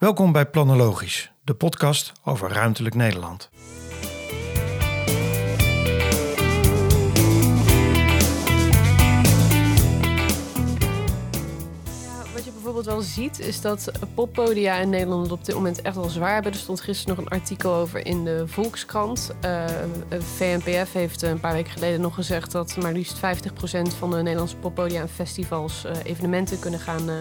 Welkom bij Planologisch, de podcast over ruimtelijk Nederland. Wat je bijvoorbeeld wel ziet, is dat poppodia in Nederland op dit moment echt wel zwaar hebben. Er stond gisteren nog een artikel over in de Volkskrant. Eh, VNPF heeft een paar weken geleden nog gezegd dat maar liefst 50% van de Nederlandse poppodia en festivals eh, evenementen kunnen gaan eh,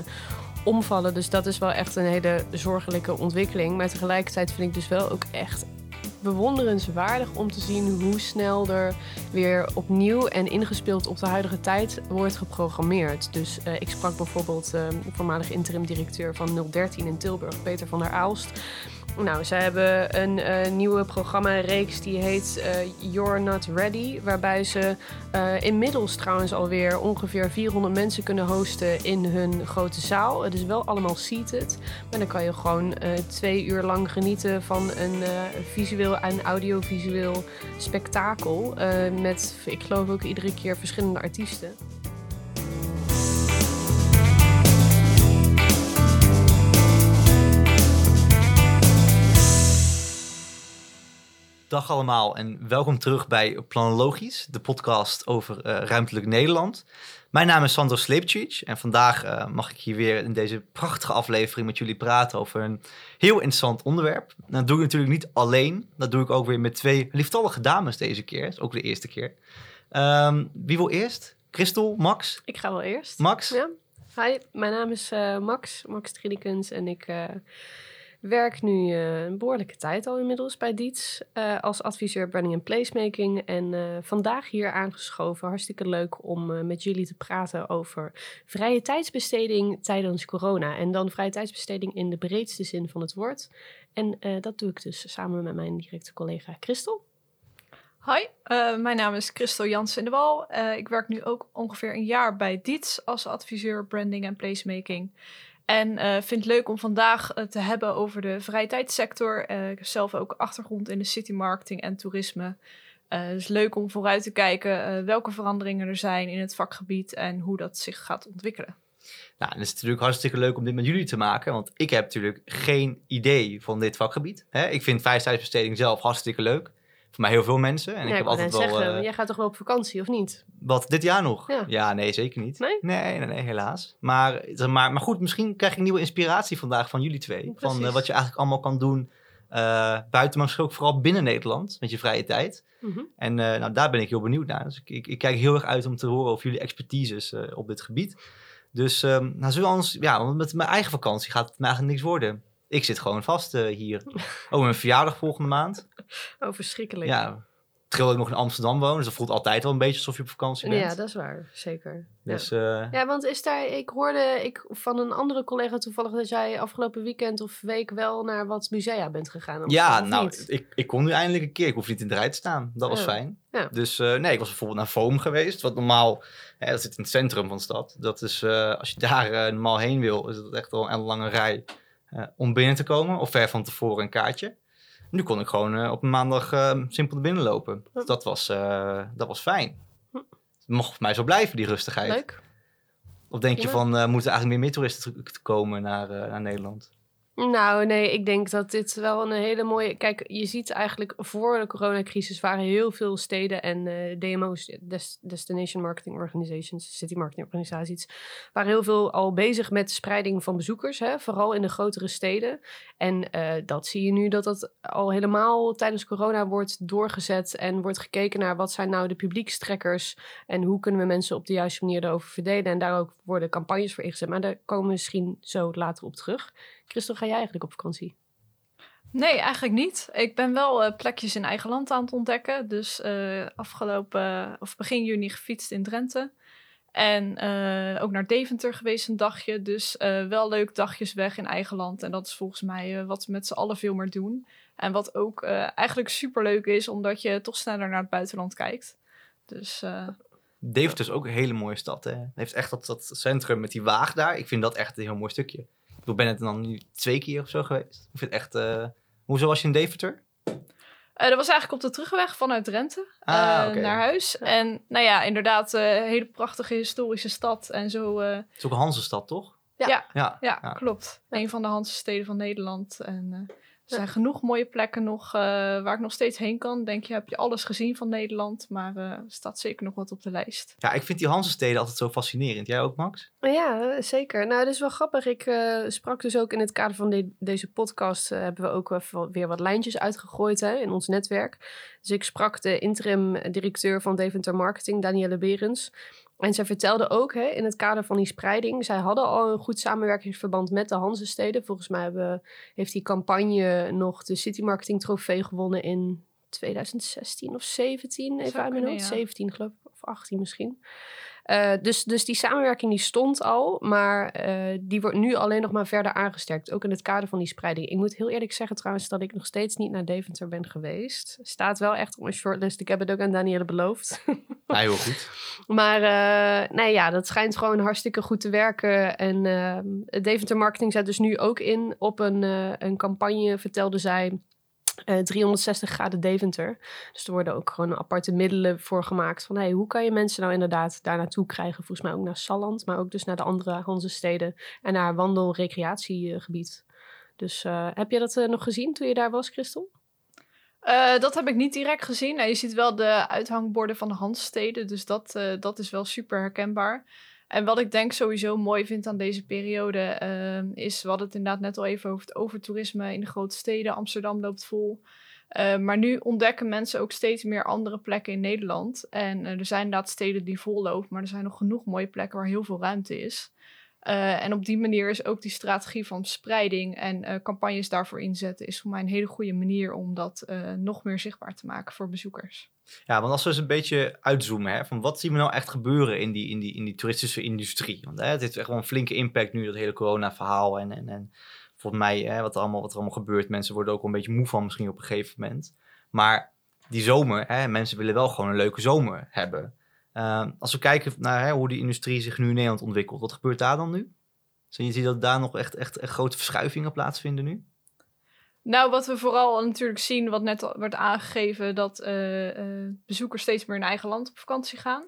omvallen. Dus dat is wel echt een hele zorgelijke ontwikkeling. Maar tegelijkertijd vind ik dus wel ook echt bewonderenswaardig om te zien hoe snel er weer opnieuw en ingespeeld op de huidige tijd wordt geprogrammeerd. Dus eh, ik sprak bijvoorbeeld de voormalige interim-directeur van 013 in Tilburg, Peter van der Aalst. Nou, zij hebben een uh, nieuwe programma-reeks die heet uh, You're Not Ready. Waarbij ze uh, inmiddels trouwens alweer ongeveer 400 mensen kunnen hosten in hun grote zaal. Het is wel allemaal seated. Maar dan kan je gewoon twee uur lang genieten van een visueel en audiovisueel spektakel. met, ik geloof ook iedere keer verschillende artiesten. Dag allemaal en welkom terug bij Planologisch, de podcast over uh, ruimtelijk Nederland. Mijn naam is Sandro Slepcic en vandaag uh, mag ik hier weer in deze prachtige aflevering met jullie praten over een heel interessant onderwerp. Dat doe ik natuurlijk niet alleen, dat doe ik ook weer met twee lieftallige dames deze keer, dat is ook de eerste keer. Um, wie wil eerst? Christel, Max? Ik ga wel eerst. Max? Ja. Hi, mijn naam is uh, Max, Max Trilikens en ik werk nu uh, een behoorlijke tijd al inmiddels bij Diets uh, als adviseur branding en placemaking. En uh, vandaag hier aangeschoven. Hartstikke leuk om met jullie te praten over vrije tijdsbesteding tijdens corona. En dan vrije tijdsbesteding in de breedste zin van het woord. En dat doe ik dus samen met mijn directe collega Christel. Hi, mijn naam is Christel Jansen de Wal. ik werk nu ook ongeveer een jaar bij Diets als adviseur branding en placemaking. En uh, vind het leuk om vandaag uh, te hebben over de vrije tijdssector. Uh, ik heb zelf ook achtergrond in de city marketing en toerisme. dus leuk om vooruit te kijken welke veranderingen er zijn in het vakgebied en hoe dat zich gaat ontwikkelen. Nou, het is natuurlijk hartstikke leuk om dit met jullie te maken, want ik heb natuurlijk geen idee van dit vakgebied. Hè? Ik vind vrije tijdsbesteding zelf hartstikke leuk voor mij heel veel mensen. En ja, ik heb altijd wel. Zeggen, uh, jij gaat toch wel op vakantie, of niet? Wat, dit jaar nog? Ja, ja nee, zeker niet. Nee? Nee, nee, nee helaas. Maar, maar, maar goed, misschien krijg ik nieuwe inspiratie vandaag van jullie twee. Precies. Van uh, wat je eigenlijk allemaal kan doen uh, buiten, maar ook vooral binnen Nederland met je vrije tijd. Mm -hmm. En nou, daar ben ik heel benieuwd naar. Dus ik, ik, ik, kijk heel erg uit om te horen over jullie expertises op dit gebied. Dus um, nou, zullen we anders, ja, want met mijn eigen vakantie gaat het me eigenlijk niks worden. Ik zit gewoon vast hier. Oh, mijn verjaardag volgende maand. Oh, verschrikkelijk. Ja, terwijl ik nog in Amsterdam woon. Dus dat voelt altijd wel een beetje alsof je op vakantie bent. Ja, dat is waar. Zeker. Dus, ja. Uh, ja, want is daar... Ik hoorde ik, van een andere collega toevallig dat jij afgelopen weekend of week wel naar wat musea bent gegaan. Ja, nou, ik, ik kon nu eindelijk een keer. Ik hoef niet in de rij te staan. Dat was ja. fijn. Ja. Dus uh, nee, ik was bijvoorbeeld naar Foam geweest. Wat normaal, hè, dat zit in het centrum van de stad. Dat is, uh, als je daar normaal heen wil, is het echt wel een lange rij om binnen te komen. Of ver van tevoren een kaartje. Nu kon ik gewoon uh, op een maandag uh, simpel binnenlopen. Dus dat was, dat was fijn. Het mocht voor mij zo blijven, die rustigheid. Leuk. Of denk je ja. van, moeten eigenlijk meer, meer toeristen komen naar, naar Nederland? Nou, nee, ik denk dat dit wel een hele mooie... Kijk, je ziet eigenlijk voor de coronacrisis waren heel veel steden en uh, DMO's, Des Destination Marketing Organizations, City Marketing Organisaties, waren heel veel al bezig met de spreiding van bezoekers, hè, vooral in de grotere steden. En uh, dat zie je nu dat dat al helemaal tijdens corona wordt doorgezet en wordt gekeken naar wat zijn nou de publiekstrekkers en hoe kunnen we mensen op de juiste manier erover verdelen. En daar ook worden campagnes voor ingezet, maar daar komen we misschien zo later op terug. Christel, ga jij eigenlijk op vakantie? Nee, eigenlijk niet. Ik ben wel uh, plekjes in eigen land aan het ontdekken. Dus uh, afgelopen, of begin juni gefietst in Drenthe. En uh, ook naar Deventer geweest een dagje. Dus wel leuk dagjes weg in eigen land. En dat is volgens mij wat we met z'n allen veel meer doen. En wat ook eigenlijk super leuk is, omdat je toch sneller naar het buitenland kijkt. Dus... Deventer is ook een hele mooie stad. Hè? Het heeft echt dat, dat centrum met die waag daar. Ik vind dat echt een heel mooi stukje. Ik ben het dan nu twee keer of zo geweest. Ik vind echt. Uh... Hoezo was je in Deventer? Uh, dat was eigenlijk op de terugweg vanuit Drenthe ah, uh, okay. naar huis. Ja. En nou ja, inderdaad, een hele prachtige historische stad. En zo. Het is ook een Hansestad, toch? Ja, Ja, ja, ja. klopt. Een van de Hansesteden van Nederland. En eh, er zijn genoeg mooie plekken nog eh, waar ik nog steeds heen kan. Denk je, heb je alles gezien van Nederland? Maar eh, er staat zeker nog wat op de lijst. Ja, ik vind die Hansensteden altijd zo fascinerend. Jij ook, Max? Ja, zeker. Nou, dat is wel grappig. Ik eh, sprak dus ook in het kader van de- deze podcast... hebben we ook weer wat lijntjes uitgegooid hè, in ons netwerk. Dus ik sprak de interim-directeur van Deventer Marketing, Danielle Berens. En zij vertelde ook hè, in het kader van die spreiding... zij hadden al een goed samenwerkingsverband met de Hanzesteden. Volgens mij hebben, heeft die campagne nog de City Marketing Trofee gewonnen in 2016 of 17. Even uit mijn hoofd. ja. 17 geloof ik, of 18 misschien. Eh, dus, dus die samenwerking die stond al, maar eh, die wordt nu alleen nog maar verder aangesterkt. Ook in het kader van die spreiding. Ik moet heel eerlijk zeggen trouwens dat ik nog steeds niet naar Deventer ben geweest. Staat wel echt op mijn shortlist. Ik heb het ook aan Danielle beloofd. Ja, heel goed. Maar eh, nee, ja, dat schijnt gewoon hartstikke goed te werken. En eh, Deventer Marketing zet dus nu ook in op een, een campagne, vertelde zij. Eh, 360 graden Deventer. Dus er worden ook gewoon aparte middelen voor gemaakt. Van hey, hoe kan je mensen nou inderdaad daar naartoe krijgen? Volgens mij ook naar Salland, maar ook dus naar de andere Hansesteden. En naar wandel-recreatiegebied. Dus eh, heb je dat eh, nog gezien toen je daar was, Christel? Eh, dat heb ik niet direct gezien. Nou, je ziet wel de uithangborden van de Hanssteden. Dus dat, eh, dat is wel super herkenbaar. En wat ik denk sowieso mooi vind aan deze periode... eh, is, hadden het inderdaad net al even over het overtoerisme in de grote steden. Amsterdam loopt vol. Eh, maar nu ontdekken mensen ook steeds meer andere plekken in Nederland. En eh, er zijn inderdaad steden die vol lopen. Maar er zijn nog genoeg mooie plekken waar heel veel ruimte is. Eh, en op die manier is ook die strategie van spreiding en eh, campagnes daarvoor inzetten, is voor mij een hele goede manier om dat nog meer zichtbaar te maken voor bezoekers. Ja, want als we eens een beetje uitzoomen, hè, van wat zien we nou echt gebeuren in die, in die, in die toeristische industrie? Want hè, het heeft echt wel een flinke impact nu, dat hele corona-verhaal. En, en, en volgens mij, hè, wat, er allemaal, wat er allemaal gebeurt, mensen worden ook wel een beetje moe van misschien op een gegeven moment. Maar die zomer, hè, mensen willen wel gewoon een leuke zomer hebben. Ehm, als we kijken naar hè, hoe die industrie zich nu in Nederland ontwikkelt, wat gebeurt daar dan nu? Zie je zie je dat daar nog echt, echt, echt grote verschuivingen plaatsvinden nu? Nou, wat we vooral natuurlijk zien, wat net werd aangegeven, dat eh, eh, bezoekers steeds meer in eigen land op vakantie gaan.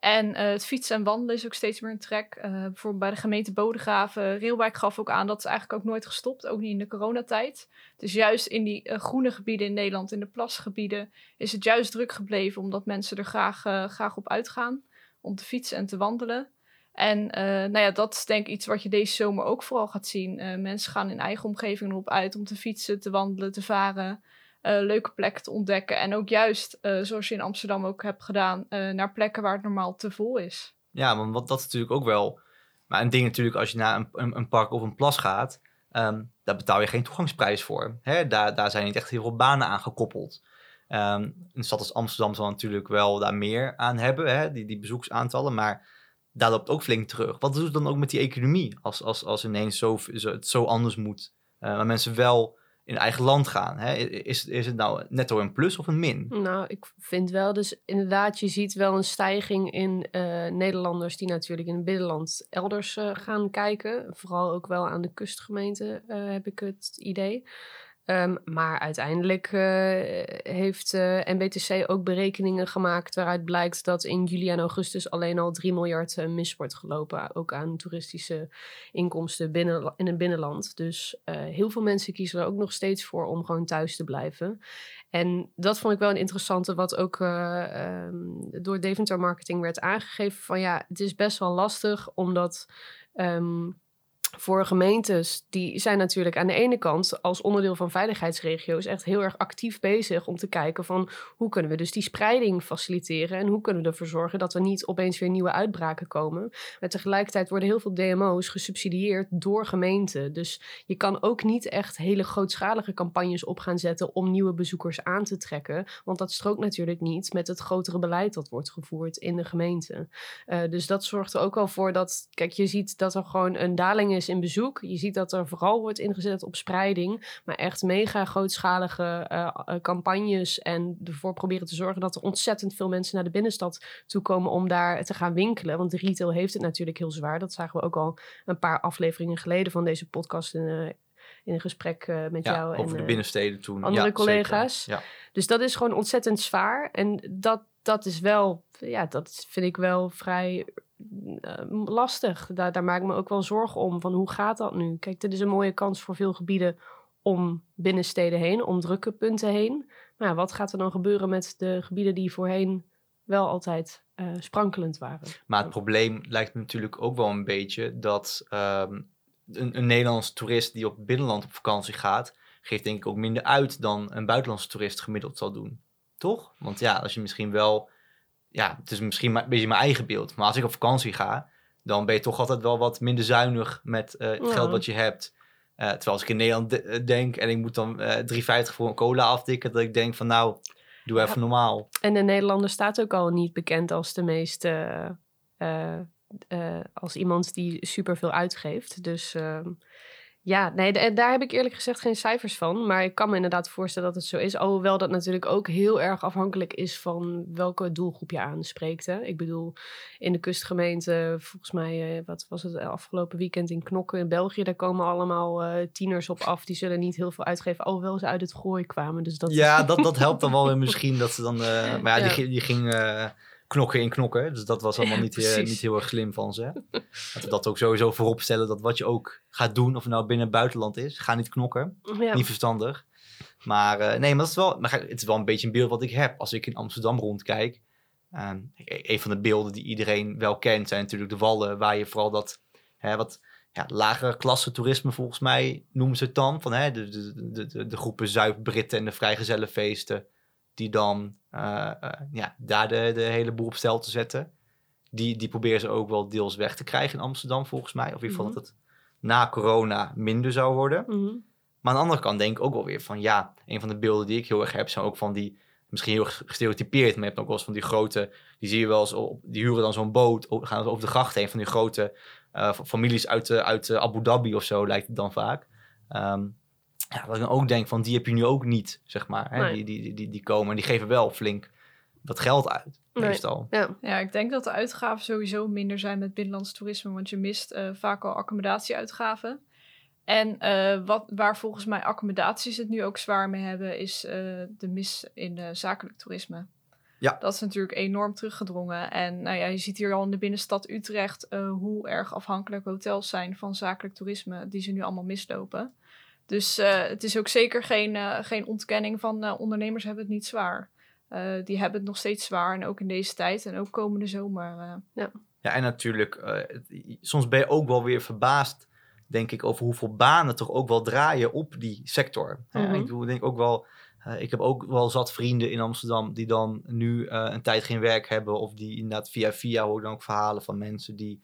En eh, het fietsen en wandelen is ook steeds meer een trek. Bijvoorbeeld bij de gemeente Bodegraven, Reelwijk gaf ook aan dat is eigenlijk ook nooit gestopt, ook niet in de coronatijd. Dus juist in die groene gebieden in Nederland, in de plasgebieden, is het juist druk gebleven omdat mensen er graag, graag op uitgaan om te fietsen en te wandelen. En eh, nou ja, dat is denk ik iets wat je deze zomer ook vooral gaat zien. Eh, mensen gaan in eigen omgeving erop uit om te fietsen, te wandelen, te varen. eh, leuke plekken te ontdekken. En ook juist, zoals je in Amsterdam ook hebt gedaan, naar plekken waar het normaal te vol is. Ja, want dat is natuurlijk ook wel. Maar een ding natuurlijk, als je naar een, een, een park of een plas gaat, ehm, daar betaal je geen toegangsprijs voor. Hè? Daar, daar zijn niet echt heel veel banen aan gekoppeld. Ehm, een stad als Amsterdam zal natuurlijk wel daar meer aan hebben, hè? Die, die bezoeksaantallen, maar daar loopt ook flink terug. Wat doet het dan ook met die economie als, als, als ineens zo, zo, het zo anders moet, uh, maar mensen wel in eigen land gaan? Hè? Is, is het nou netto een plus of een min? Nou, ik vind wel dus inderdaad, je ziet wel een stijging in uh, Nederlanders die natuurlijk in het binnenland elders uh, gaan kijken. Vooral ook wel aan de kustgemeenten uh, heb ik het idee. Um, maar uiteindelijk uh, heeft uh, NBTC ook berekeningen gemaakt waaruit blijkt dat in juli en augustus alleen al 3 miljard uh, mis wordt gelopen. Ook aan toeristische inkomsten binnen, in het binnenland. Dus eh, heel veel mensen kiezen er ook nog steeds voor om gewoon thuis te blijven. En dat vond ik wel een interessante, wat ook um, door Deventer Marketing werd aangegeven. Van ja, het is best wel lastig omdat. Um, voor gemeentes, die zijn natuurlijk aan de ene kant als onderdeel van veiligheidsregio's echt heel erg actief bezig om te kijken van hoe kunnen we dus die spreiding faciliteren en hoe kunnen we ervoor zorgen dat er niet opeens weer nieuwe uitbraken komen. Maar tegelijkertijd worden heel veel DMO's gesubsidieerd door gemeenten. Dus je kan ook niet echt hele grootschalige campagnes op gaan zetten om nieuwe bezoekers aan te trekken, want dat strookt natuurlijk niet met het grotere beleid dat wordt gevoerd in de gemeente. Uh, dus dat zorgt er ook wel voor dat, kijk, je ziet dat er gewoon een daling is in bezoek. Je ziet dat er vooral wordt ingezet op spreiding, maar echt mega grootschalige uh, campagnes en ervoor proberen te zorgen dat er ontzettend veel mensen naar de binnenstad toe komen om daar te gaan winkelen. Want de retail heeft het natuurlijk heel zwaar. Dat zagen we ook al een paar afleveringen geleden van deze podcast in, uh, in een gesprek uh, met ja, jou over en de binnensteden toen. andere ja, collega's. Ja. Dus dat is gewoon ontzettend zwaar en dat dat is wel, ja, dat vind ik wel vrij eh, lastig. Daar, daar maak ik me ook wel zorgen om. Van hoe gaat dat nu? Kijk, dit is een mooie kans voor veel gebieden om binnensteden heen, om drukke punten heen. Maar wat gaat er dan gebeuren met de gebieden die voorheen wel altijd eh, sprankelend waren? Maar het probleem lijkt me natuurlijk ook wel een beetje dat ehm, een, een Nederlandse toerist die op binnenland op vakantie gaat, geeft denk ik ook minder uit dan een buitenlandse toerist gemiddeld zal doen. Toch? Want ja, als je misschien wel, ja, het is misschien een beetje mijn eigen beeld, maar als ik op vakantie ga, dan ben je toch altijd wel wat minder zuinig met eh, het Ja. geld wat je hebt. Eh, terwijl als ik in Nederland de- eh, denk en ik moet dan eh 3,50 voor een cola aftikken, dat ik denk van nou, doe even normaal. En de Nederlander staat ook al niet bekend als de meest. eh, als iemand die superveel uitgeeft. Dus ehm, ja, nee, en daar heb ik eerlijk gezegd geen cijfers van. Maar ik kan me inderdaad voorstellen dat het zo is. Alhoewel dat natuurlijk ook heel erg afhankelijk is van welke doelgroep je aanspreekt. Hè? Ik bedoel, in de kustgemeente, volgens mij, eh, wat was het afgelopen weekend in Knokken in België, daar komen allemaal eh, tieners op af. Die zullen niet heel veel uitgeven, alhoewel ze uit het gooi kwamen. Dus dat Ja, dat, dat helpt dan wel weer misschien dat ze dan. eh, maar ja. Die, die ging eh, knokken in knokken. Dus dat was allemaal niet, eh, niet heel erg slim van ze. Dat we dat ook sowieso voorop stellen. Dat wat je ook gaat doen, of het nou binnen en buitenland is, ga niet knokken. ja. Niet verstandig. Maar eh, nee, maar, dat is wel, maar het is wel een beetje een beeld wat ik heb als ik in Amsterdam rondkijk. E- een van de beelden die iedereen wel kent zijn natuurlijk de wallen, waar je vooral dat hè, wat ja, lagere klasse toerisme volgens mij noemen ze het dan. Van, hè, de, de, de, de, de groepen Zuid-Britten en de vrijgezellenfeesten, die dan eh, eh, ja, daar de, de hele boel op stel te zetten. Die, die proberen ze ook wel deels weg te krijgen in Amsterdam volgens mij. Of in ieder geval Mhm. dat het na corona minder zou worden. Mhm. Maar aan de andere kant denk ik ook wel weer van ja, een van de beelden die ik heel erg heb zijn ook van die, misschien heel erg gestereotypeerd, maar je hebt ook wel eens van die grote, die zie je wel eens op, die huren dan zo'n boot, gaan over de gracht heen van die grote eh, families uit, de, uit Abu Dhabi of zo lijkt het dan vaak. Ehm, ja, wat ik dan ook denk van die heb je nu ook niet, zeg maar. Hè? Nee. Die, die, die, die, komen en die geven wel flink wat geld uit, Nee. meestal. Ja. Ja, ik denk dat de uitgaven sowieso minder zijn met binnenlands toerisme, want je mist eh, vaak al accommodatieuitgaven. En eh, wat, waar volgens mij accommodaties het nu ook zwaar mee hebben, is eh, de mis in eh, zakelijk toerisme. Ja. Dat is natuurlijk enorm teruggedrongen. En nou ja, je ziet hier al in de binnenstad Utrecht eh, hoe erg afhankelijk hotels zijn van zakelijk toerisme, die ze nu allemaal mislopen. Dus eh, het is ook zeker geen, eh, geen ontkenning van eh, ondernemers hebben het niet zwaar. Eh, die hebben het nog steeds zwaar en ook in deze tijd en ook komende zomer. eh. Ja, en natuurlijk, eh, soms ben je ook wel weer verbaasd, denk ik, over hoeveel banen toch ook wel draaien op die sector. Mhm. Ik bedoel, ik denk ook wel, eh, ik heb ook wel zat vrienden in Amsterdam die dan nu eh, een tijd geen werk hebben, of die inderdaad via via hoor dan ook verhalen van mensen die,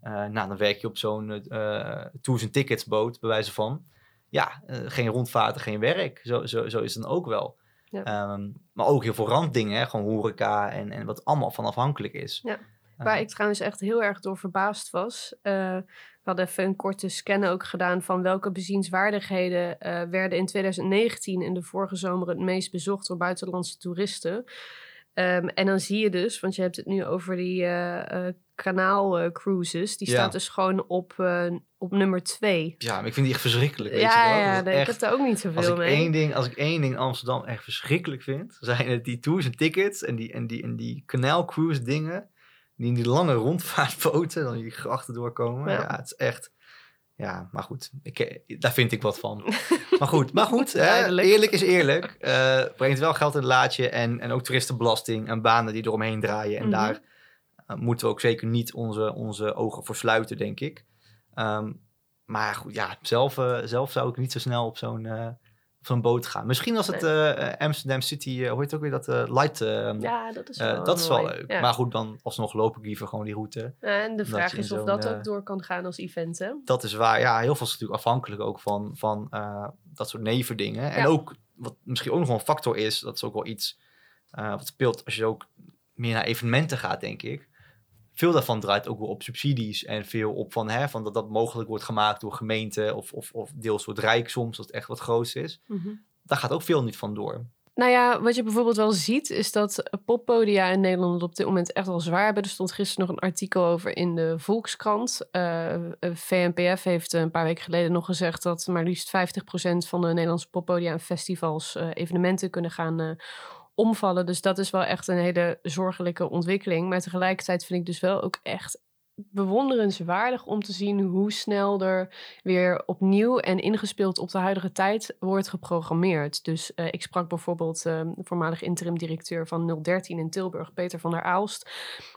eh, nou dan werk je op zo'n eh tours en tickets boot, bij wijze van. Ja, eh, geen rondvaarten, geen werk. Zo, zo, zo is het dan ook wel. Ja. Ehm, maar ook heel veel randdingen, hè? gewoon horeca en, en wat allemaal van afhankelijk is. Ja. Eh, Waar ik trouwens echt heel erg door verbaasd was. eh, we hadden even een korte scan ook gedaan van welke bezienswaardigheden eh, werden in 2019 in de vorige zomer het meest bezocht door buitenlandse toeristen. Ehm, en dan zie je dus, want je hebt het nu over die eh kanaalcruises, die Ja. staat dus gewoon op, op nummer twee. Ja, maar ik vind die echt verschrikkelijk. Weet Ja, je wel? ja, ik heb daar ook niet als, zoveel ik mee. één ding, als ik één ding in Amsterdam echt verschrikkelijk vind, zijn het die tours en tickets en die, en die, en die kanaalcruise dingen. Die in die lange rondvaartboten, dan die grachten doorkomen. Ja. Ja, het is echt... Ja, maar goed, ik, eh, daar vind ik wat van. maar goed, maar goed hè, eerlijk is eerlijk. Eh, brengt wel geld in het laadje en, en ook toeristenbelasting en banen die eromheen draaien. En Mhm. daar eh, moeten we ook zeker niet onze, onze ogen voor sluiten, denk ik. Ehm, maar goed, ja, zelf, eh, zelf zou ik niet zo snel op zo'n op zo'n boot gaan. Misschien als het eh, Amsterdam City, hoe heet het ook weer, dat light... Ja, dat is wel dat is wel leuk. Ja. Maar goed, dan alsnog loop ik liever gewoon die route. En de vraag is of dat ook door kan gaan als event, hè? Dat is waar. Ja, heel veel is natuurlijk afhankelijk ook van, van dat soort nevendingen. En Ja. ook, wat misschien ook nog wel een factor is, dat is ook wel iets wat speelt als je ook meer naar evenementen gaat, denk ik. Veel daarvan draait ook wel op subsidies en veel op van, hè, van dat dat mogelijk wordt gemaakt door gemeenten of, of, of deels door het Rijk soms, als het echt wat groots is. Mhm. Daar gaat ook veel niet van door. Nou ja, wat je bijvoorbeeld wel ziet, is dat poppodia in Nederland op dit moment echt wel zwaar hebben. Er stond gisteren nog een artikel over in de Volkskrant. Eh, eh, VNPF heeft een paar weken geleden nog gezegd dat maar liefst 50% van de Nederlandse poppodia en festivals eh, evenementen kunnen gaan eh, omvallen. Dus dat is wel echt een hele zorgelijke ontwikkeling. Maar tegelijkertijd vind ik dus wel ook echt bewonderenswaardig om te zien hoe snel er weer opnieuw en ingespeeld op de huidige tijd wordt geprogrammeerd. Dus uh, ik sprak bijvoorbeeld uh, de voormalig interim directeur van 013 in Tilburg, Peter van der Aalst.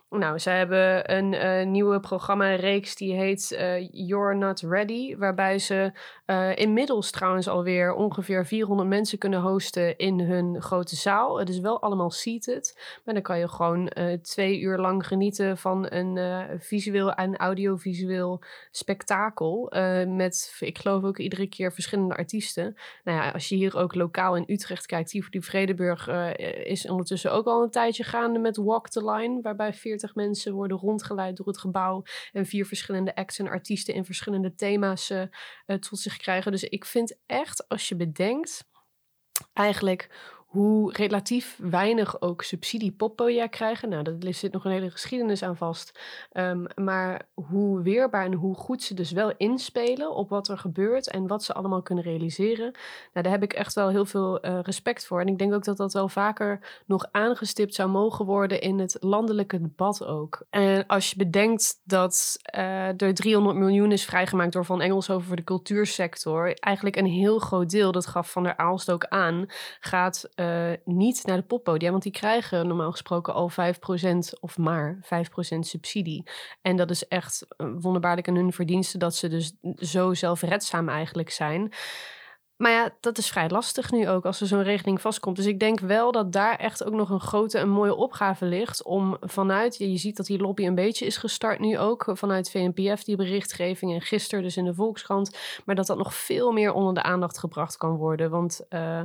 Nou, ze hebben een uh, nieuwe programma-reeks die heet uh, You're Not Ready, waarbij ze inmiddels trouwens alweer ongeveer 400 mensen kunnen hosten in hun grote zaal. Het is wel allemaal seated, maar dan kan je gewoon twee uur lang genieten van een visueel en audiovisueel spektakel met, ik geloof ook iedere keer verschillende artiesten. Nou ja, als je hier ook lokaal in Utrecht kijkt, Tivoli Vredeburg is ondertussen ook al een tijdje gaande met Walk the Line, waarbij 40 mensen worden rondgeleid door het gebouw. En vier verschillende acts en artiesten in verschillende thema's uh, tot zich krijgen. Dus ik vind echt, als je bedenkt, eigenlijk hoe relatief weinig ook subsidie poppodia krijgen. Nou, daar zit nog een hele geschiedenis aan vast. Um, maar hoe weerbaar en hoe goed ze dus wel inspelen op wat er gebeurt en wat ze allemaal kunnen realiseren. Nou, daar heb ik echt wel heel veel uh, respect voor. En ik denk ook dat dat wel vaker nog aangestipt zou mogen worden in het landelijke debat ook. En als je bedenkt dat uh, er 300 miljoen is vrijgemaakt door Van Engelshoven voor de cultuursector, eigenlijk een heel groot deel, dat gaf Van der Aalst ook aan, gaat uh, uh, niet naar de poppodia, want die krijgen normaal gesproken al 5% of maar 5% subsidie. En dat is echt wonderbaarlijk aan hun verdiensten dat ze dus zo zelfredzaam eigenlijk zijn. Maar ja, dat is vrij lastig nu ook als er zo'n regeling vastkomt. Dus ik denk wel dat daar echt ook nog een grote en mooie opgave ligt. Om vanuit, je ziet dat die lobby een beetje is gestart nu ook. Vanuit VNPF, die berichtgeving. En gisteren dus in de Volkskrant. Maar dat dat nog veel meer onder de aandacht gebracht kan worden. Want. Uh,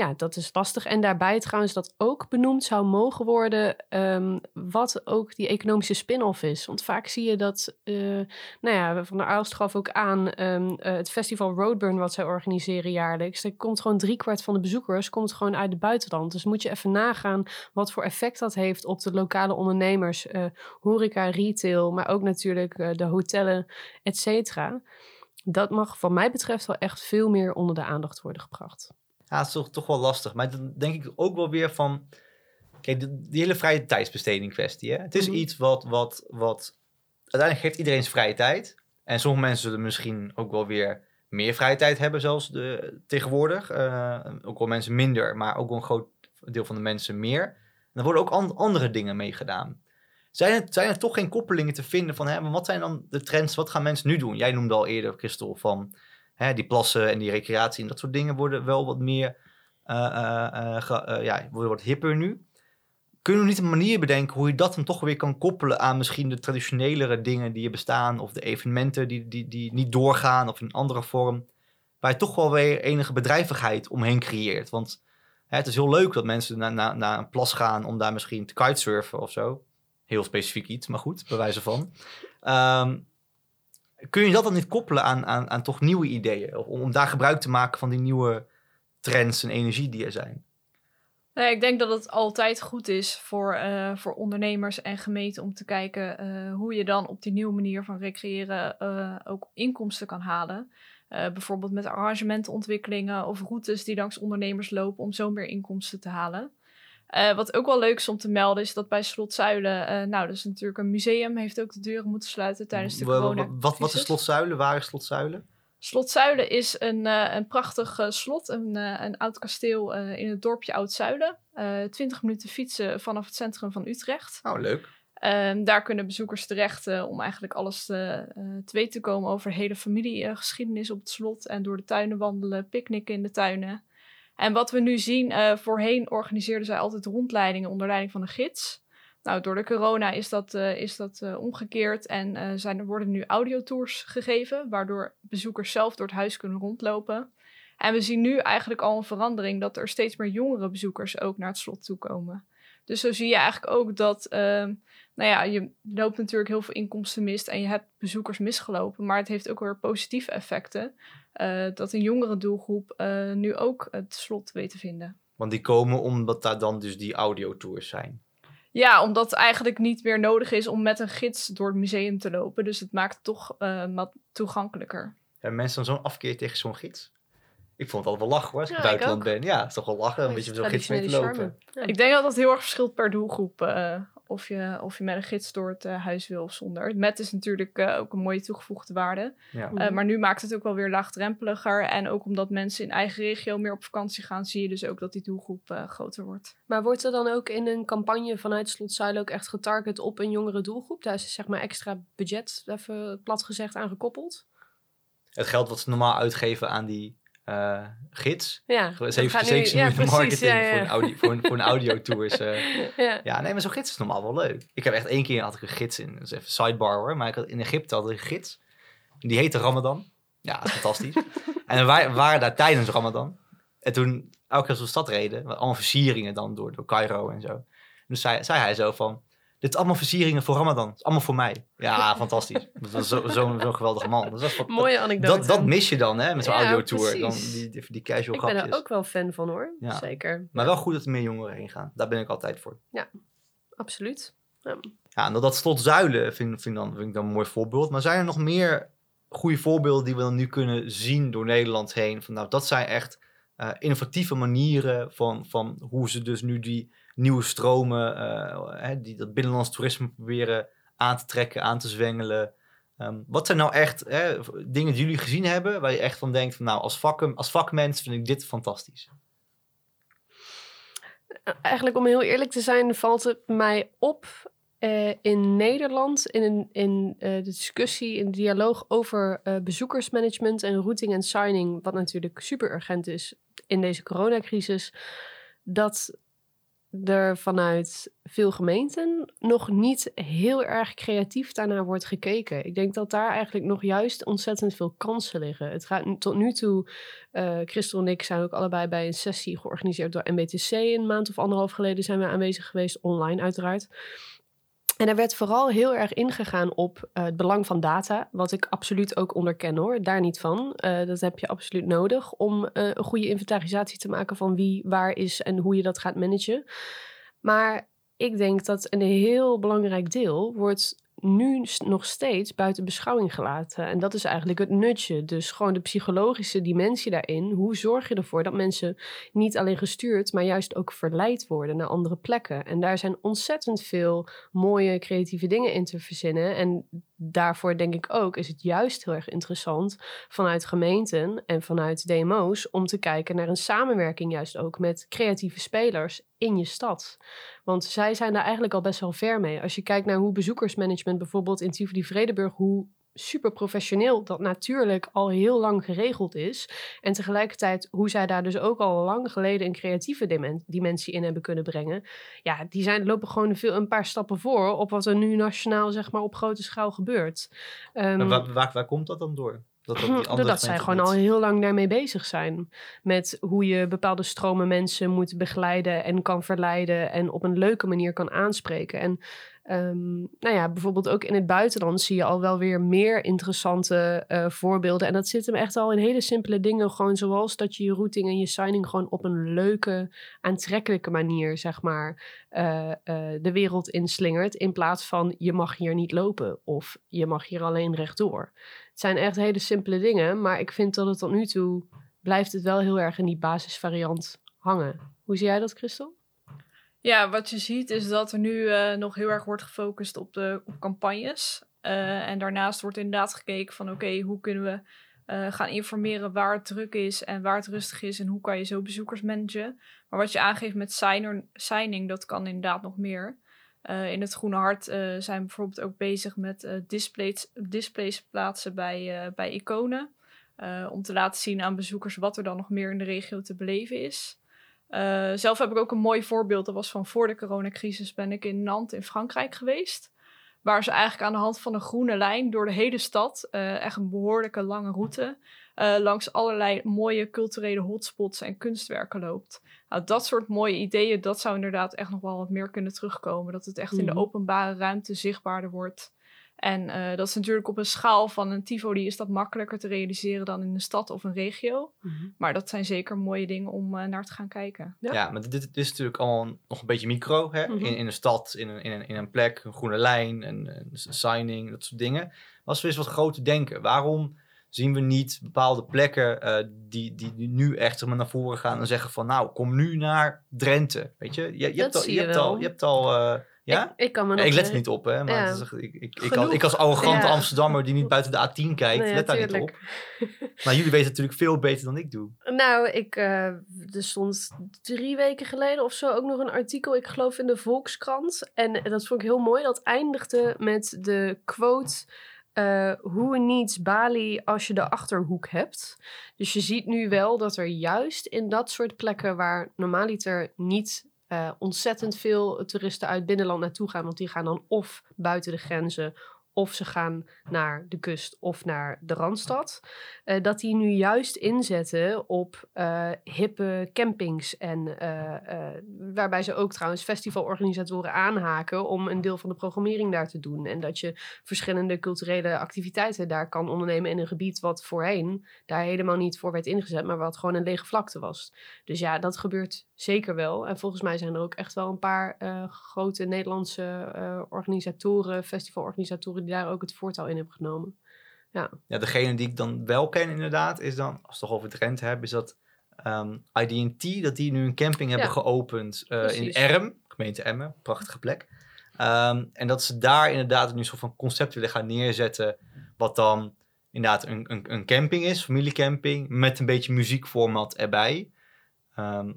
ja, dat is lastig. En daarbij trouwens dat ook benoemd zou mogen worden um, wat ook die economische spin-off is. Want vaak zie je dat, uh, nou ja, Van der Aalst gaf ook aan um, uh, het festival Roadburn wat zij organiseren jaarlijks. Er komt gewoon driekwart van de bezoekers komt gewoon uit het buitenland. Dus moet je even nagaan wat voor effect dat heeft op de lokale ondernemers, uh, horeca, retail, maar ook natuurlijk de hotellen, et cetera. Dat mag wat mij betreft wel echt veel meer onder de aandacht worden gebracht. Ja, het is toch, toch wel lastig. Maar dan denk ik ook wel weer van... Kijk, die hele vrije tijdsbesteding kwestie. Hè? Het is mm -hmm. iets wat, wat, wat... Uiteindelijk geeft iedereen zijn vrije tijd. En sommige mensen zullen misschien ook wel weer meer vrije tijd hebben zelfs de, tegenwoordig. Uh, ook wel mensen minder, maar ook wel een groot deel van de mensen meer. En er worden ook an andere dingen mee gedaan. Zijn er, zijn er toch geen koppelingen te vinden van... Hè, wat zijn dan de trends? Wat gaan mensen nu doen? Jij noemde al eerder, Christel, van hè, die plassen en die recreatie en dat soort dingen worden wel wat meer, uh, uh, uh, ja, worden wat hipper nu. Kunnen we niet een manier bedenken hoe je dat dan toch weer kan koppelen aan misschien de traditionelere dingen die er bestaan of de evenementen die, die, die niet doorgaan of in een andere vorm, waar je toch wel weer enige bedrijvigheid omheen creëert. Want hè, het is heel leuk dat mensen naar, naar, naar een plas gaan om daar misschien te kitesurfen of zo. Heel specifiek iets, maar goed, bij wijze van. Um, kun je dat dan niet koppelen aan, aan, aan toch nieuwe ideeën? Om, om daar gebruik te maken van die nieuwe trends en energie die er zijn? Nee, ik denk dat het altijd goed is voor, uh, voor ondernemers en gemeenten om te kijken uh, hoe je dan op die nieuwe manier van recreëren uh, ook inkomsten kan halen. bijvoorbeeld met arrangementenontwikkelingen of routes die langs ondernemers lopen om zo meer inkomsten te halen. Uh, wat ook wel leuk is om te melden is dat bij Slot Zuilen, uh, nou dat is natuurlijk een museum, heeft ook de deuren moeten sluiten tijdens de corona. Wat, wat is Slot Zuilen? Waar is Slot Zuilen? Slot Zuilen is een, uh, een prachtig slot, een, een oud kasteel in het dorpje Oud Zuilen. 20 minuten fietsen vanaf het centrum van Utrecht. Oh, leuk. Ehm, daar kunnen bezoekers terecht om eigenlijk alles te, te weten te komen over hele familiegeschiedenis op het slot. En door de tuinen wandelen, picknicken in de tuinen. En wat we nu zien, uh, voorheen organiseerden zij altijd rondleidingen onder leiding van een gids. Nou, door de corona is dat, uh, is dat uh, omgekeerd en zijn, er worden nu audiotours gegeven, waardoor bezoekers zelf door het huis kunnen rondlopen. En we zien nu eigenlijk al een verandering dat er steeds meer jongere bezoekers ook naar het slot toe komen. Dus zo zie je eigenlijk ook dat, ehm, nou ja, je loopt natuurlijk heel veel inkomsten mist en je hebt bezoekers misgelopen, maar het heeft ook weer positieve effecten. Uh, dat een jongere doelgroep uh, nu ook het slot weet te vinden. Want die komen omdat daar dan dus die audiotours zijn. Ja, omdat het eigenlijk niet meer nodig is om met een gids door het museum te lopen. Dus het maakt het toch uh, wat toegankelijker. Hebben mensen dan zo'n afkeer tegen zo'n gids? Ik vond het altijd wel lachen hoor, als ik ja, het buitenland ben. Ja, het is toch wel lachen, een beetje zo'n gids mee te lopen. Ja. Ik denk dat dat heel erg verschilt per doelgroep of je, of je met een gids door het eh, huis wil of zonder. Met is natuurlijk eh, ook een mooie toegevoegde waarde. Ja. Eh, maar nu maakt het ook wel weer laagdrempeliger. En ook omdat mensen in eigen regio meer op vakantie gaan, zie je dus ook dat die doelgroep eh, groter wordt. Maar wordt er dan ook in een campagne vanuit Slot Zuilen ook echt getarget op een jongere doelgroep? Daar is zeg maar extra budget, even plat gezegd, aan gekoppeld? Het geld wat ze normaal uitgeven aan die eh, gids. Ja, nu- zeven ja, precies, marketing ja, ja. Voor, een audio, voor, een, voor een audiotour. is, eh, ja. Ja, nee, maar zo'n gids is normaal wel leuk. Ik heb echt één keer had ik een gids in. Dat is even sidebar hoor. Maar ik had, in Egypte had ik een gids. Die heette Ramadan. Ja, dat is fantastisch. en wij waren daar tijdens Ramadan. En toen, elke keer als we de stad reden, allemaal versieringen dan door, door Cairo en zo. En dus zei, zei hij zo van, dit is allemaal versieringen voor Ramadan. Het is allemaal voor mij. Ja, fantastisch. Dat was zo'n zo, geweldige man. Dat, was wat, Mooie anekdote. dat, dat mis je dan, hè, met zo'n Ja, audiotour. Dan die, die, die casual ik ben er ook wel fan van hoor, Ja. zeker. Maar wel goed dat er meer jongeren heen gaan. Daar ben ik altijd voor. Absoluut. Ja. Ja, en dat, dat slot Zuilen vind, vind, dan, vind ik dan een mooi voorbeeld. Maar zijn er nog meer goede voorbeelden die we dan nu kunnen zien door Nederland heen? Van, nou, dat zijn echt eh, innovatieve manieren van, van hoe ze dus nu die nieuwe stromen, eh, hè, die dat binnenlands toerisme proberen aan te trekken, aan te zwengelen. Ehm, wat zijn nou echt hè, dingen die jullie gezien hebben, waar je echt van denkt van, nou, als, vak, als vakmens vind ik dit fantastisch. Eigenlijk om heel eerlijk te zijn, valt het mij op eh, in Nederland in, in eh, de discussie, in de dialoog over bezoekersmanagement en routing en signing, wat natuurlijk super urgent is in deze coronacrisis, dat er vanuit veel gemeenten nog niet heel erg creatief daarnaar wordt gekeken. Ik denk dat daar eigenlijk nog juist ontzettend veel kansen liggen. Het gaat tot nu toe, eh Christel en ik zijn ook allebei bij een sessie georganiseerd door MBTC. Een maand of anderhalf geleden zijn we aanwezig geweest, online uiteraard. En er werd vooral heel erg ingegaan op eh, het belang van data, wat ik absoluut ook onderken hoor, daar niet van. Eh, dat heb je absoluut nodig om eh, een goede inventarisatie te maken van wie waar is en hoe je dat gaat managen. Maar ik denk dat een heel belangrijk deel wordt nu nog steeds buiten beschouwing gelaten. En dat is eigenlijk het nutje. Dus gewoon de psychologische dimensie daarin. Hoe zorg je ervoor dat mensen niet alleen gestuurd, maar juist ook verleid worden naar andere plekken? En daar zijn ontzettend veel mooie creatieve dingen in te verzinnen. En daarvoor denk ik ook is het juist heel erg interessant vanuit gemeenten en vanuit DMO's om te kijken naar een samenwerking juist ook met creatieve spelers in je stad. Want zij zijn daar eigenlijk al best wel ver mee. Als je kijkt naar hoe bezoekersmanagement bijvoorbeeld in Tivoli Vredenburg, hoe super professioneel dat natuurlijk al heel lang geregeld is. En tegelijkertijd hoe zij daar dus ook al lang geleden een creatieve dimen- dimensie in hebben kunnen brengen. Ja, die zijn, lopen gewoon veel, een paar stappen voor op wat er nu nationaal zeg maar op grote schaal gebeurt. Ehm, Maar waar, waar, waar komt dat dan door? Dat, dat die zij gewoon al heel lang daarmee bezig zijn. Met hoe je bepaalde stromen mensen moet begeleiden en kan verleiden en op een leuke manier kan aanspreken. En ehm, nou ja, bijvoorbeeld ook in het buitenland zie je al wel weer meer interessante eh, voorbeelden. En dat zit hem echt al in hele simpele dingen. Gewoon zoals dat je je routing en je signing gewoon op een leuke, aantrekkelijke manier, zeg maar, eh, eh, de wereld inslingert. In plaats van je mag hier niet lopen of je mag hier alleen rechtdoor. Zijn echt hele simpele dingen, maar ik vind dat het tot nu toe blijft het wel heel erg in die basisvariant hangen. Hoe zie jij dat, Christel? Ja, wat je ziet is dat er nu eh, nog heel erg wordt gefocust op, de, op campagnes. Eh, en daarnaast wordt inderdaad gekeken van oké, hoe kunnen we eh, gaan informeren waar het druk is en waar het rustig is en hoe kan je zo bezoekers managen. Maar wat je aangeeft met signing, dat kan inderdaad nog meer. Eh, in het Groene Hart eh, zijn bijvoorbeeld ook bezig met eh, displays, displays plaatsen bij, bij iconen. om te laten zien aan bezoekers wat er dan nog meer in de regio te beleven is. Zelf heb ik ook een mooi voorbeeld. Dat was van voor de coronacrisis ben ik in Nantes in Frankrijk geweest. Waar ze eigenlijk aan de hand van een groene lijn door de hele stad, echt een behoorlijke lange route, langs allerlei mooie culturele hotspots en kunstwerken loopt. Nou, dat soort mooie ideeën, dat zou inderdaad echt nog wel wat meer kunnen terugkomen. Dat het echt in de Mhm. openbare ruimte zichtbaarder wordt. En eh, dat is natuurlijk op een schaal van een Tivoli is dat makkelijker te realiseren dan in een stad of een regio. Maar dat zijn zeker mooie dingen om eh, naar te gaan kijken. Ja. Ja, maar dit, dit is natuurlijk allemaal nog een beetje micro. Hè? Mhm. in, in een stad, in een, in, een, in een plek, een groene lijn, een, een signing, dat soort dingen. Maar als we eens wat groter denken, waarom zien we niet bepaalde plekken eh, die, die die nu echt maar, naar voren gaan en zeggen van nou, kom nu naar Drenthe. Weet je, je, je, hebt, al, je, je hebt, al, je hebt al, eh, Ja? Ik, ik kan me nog... ik let er niet op, hè. Maar ja. is ik, ik, als, ik als arrogante Ja. Amsterdammer die niet buiten de A10 kijkt, Nee, let daar niet op. Maar jullie weten natuurlijk veel beter dan ik doe. Nou, ik, eh, er stond drie weken geleden of zo ook nog een artikel, ik geloof in de Volkskrant. En dat vond ik heel mooi. Dat eindigde met de quote: eh Who needs Bali als je de achterhoek hebt? Dus je ziet nu wel dat er juist in dat soort plekken waar normaaliter niet eh, ontzettend veel toeristen uit binnenland naartoe gaan, want die gaan dan of buiten de grenzen. Of ze gaan naar de kust of naar de Randstad. eh, dat die nu juist inzetten op eh, hippe campings. En eh, waarbij ze ook trouwens festivalorganisatoren aanhaken om een deel van de programmering daar te doen. En dat je verschillende culturele activiteiten daar kan ondernemen in een gebied wat voorheen daar helemaal niet voor werd ingezet, maar wat gewoon een lege vlakte was. Dus ja, dat gebeurt zeker wel. En volgens mij zijn er ook echt wel een paar eh, grote Nederlandse eh, organisatoren, festivalorganisatoren, die daar ook het voortouw in hebben genomen. Ja, degene die ik dan wel ken inderdaad, is dan, als we het toch over Drenthe hebben, is dat ehm IDT, dat die nu een camping hebben Ja. geopend eh, in. Erm, gemeente Emmen, prachtige plek. Ehm, en dat ze daar inderdaad nu een soort van concept willen gaan neerzetten, wat dan inderdaad een, een, een camping is, familiecamping, met een beetje muziekformat erbij. Ehm,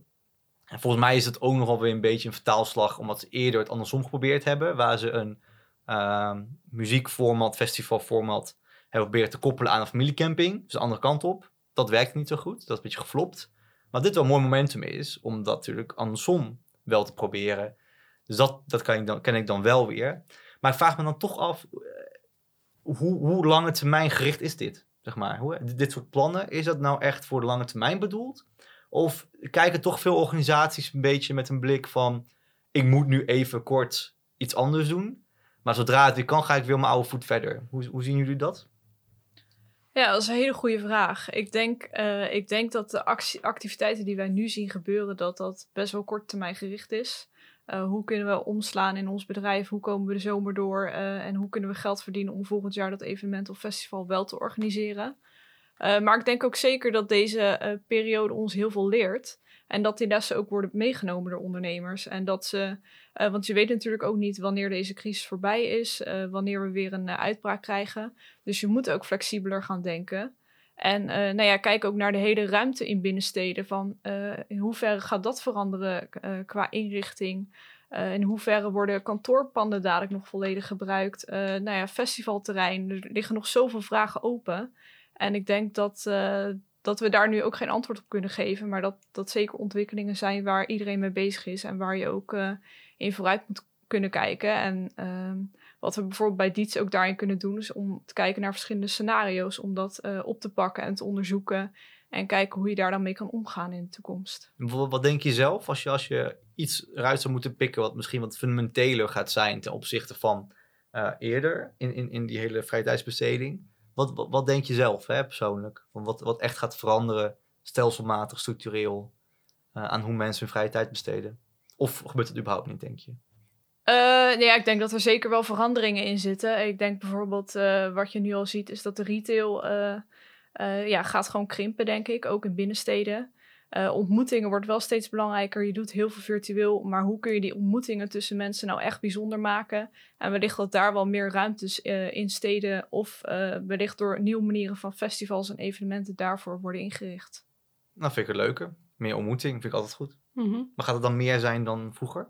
en volgens mij is het ook nogal weer een beetje een vertaalslag, omdat ze eerder het andersom geprobeerd hebben, waar ze een ehm, muziekformat, festivalformat hebben proberen te koppelen aan een familiecamping. Dus de andere kant op. Dat werkt niet zo goed. Dat is een beetje geflopt. Maar dit wel een mooi momentum is om dat natuurlijk andersom wel te proberen. Dus dat, dat kan ik dan, ken ik dan wel weer. Maar ik vraag me dan toch af, eh, hoe, hoe lange termijn gericht is dit? Zeg maar, hoe, dit soort plannen, is dat nou echt voor de lange termijn bedoeld? Of kijken toch veel organisaties een beetje met een blik van, ik moet nu even kort iets anders doen. Maar zodra het weer kan, ga ik weer mijn oude voet verder. Hoe, hoe zien jullie dat? Ja, dat is een hele goede vraag. Ik denk, eh, ik denk dat de actie- activiteiten die wij nu zien gebeuren, dat dat best wel kort termijn gericht is. Eh, hoe kunnen we omslaan in ons bedrijf? Hoe komen we de zomer door? Eh, en hoe kunnen we geld verdienen om volgend jaar dat evenement of festival wel te organiseren? Eh, maar ik denk ook zeker dat deze eh, periode ons heel veel leert. En dat die lessen ook worden meegenomen door ondernemers. En dat ze, eh, want je weet natuurlijk ook niet wanneer deze crisis voorbij is, wanneer we weer een uitbraak krijgen. Dus je moet ook flexibeler gaan denken. En nou ja, kijk ook naar de hele ruimte in binnensteden. Van in hoeverre gaat dat veranderen qua inrichting? In hoeverre worden kantoorpanden dadelijk nog volledig gebruikt? Nou ja, festivalterrein. Er liggen nog zoveel vragen open. En ik denk dat, eh, dat we daar nu ook geen antwoord op kunnen geven. Maar dat dat zeker ontwikkelingen zijn waar iedereen mee bezig is. En waar je ook eh, in vooruit moet kunnen kijken. En ehm, wat we bijvoorbeeld bij Diets ook daarin kunnen doen, is om te kijken naar verschillende scenario's, om dat eh, op te pakken en te onderzoeken. En kijken hoe je daar dan mee kan omgaan in de toekomst. Wat, denk je zelf als je, als je iets eruit zou moeten pikken wat misschien wat fundamenteler gaat zijn ten opzichte van eerder in, in, in die hele vrije tijdsbesteding? Wat, wat, denk je zelf hè, persoonlijk? Van wat, wat echt gaat veranderen, stelselmatig, structureel, eh, aan hoe mensen hun vrije tijd besteden? Of gebeurt het überhaupt niet, denk je? Eh, nee, ja, ik denk dat er zeker wel veranderingen in zitten. Ik denk bijvoorbeeld, eh, wat je nu al ziet, is dat de retail ja, gaat gewoon krimpen, denk ik, ook in binnensteden. Eh, ontmoetingen wordt wel steeds belangrijker. Je doet heel veel virtueel, maar hoe kun je die ontmoetingen tussen mensen nou echt bijzonder maken? En wellicht dat daar wel meer ruimtes eh, in steden of eh, wellicht door nieuwe manieren van festivals en evenementen daarvoor worden ingericht. Nou, vind ik het leuker. Meer ontmoeting, vind ik altijd goed. Mhm. Maar gaat het dan meer zijn dan vroeger?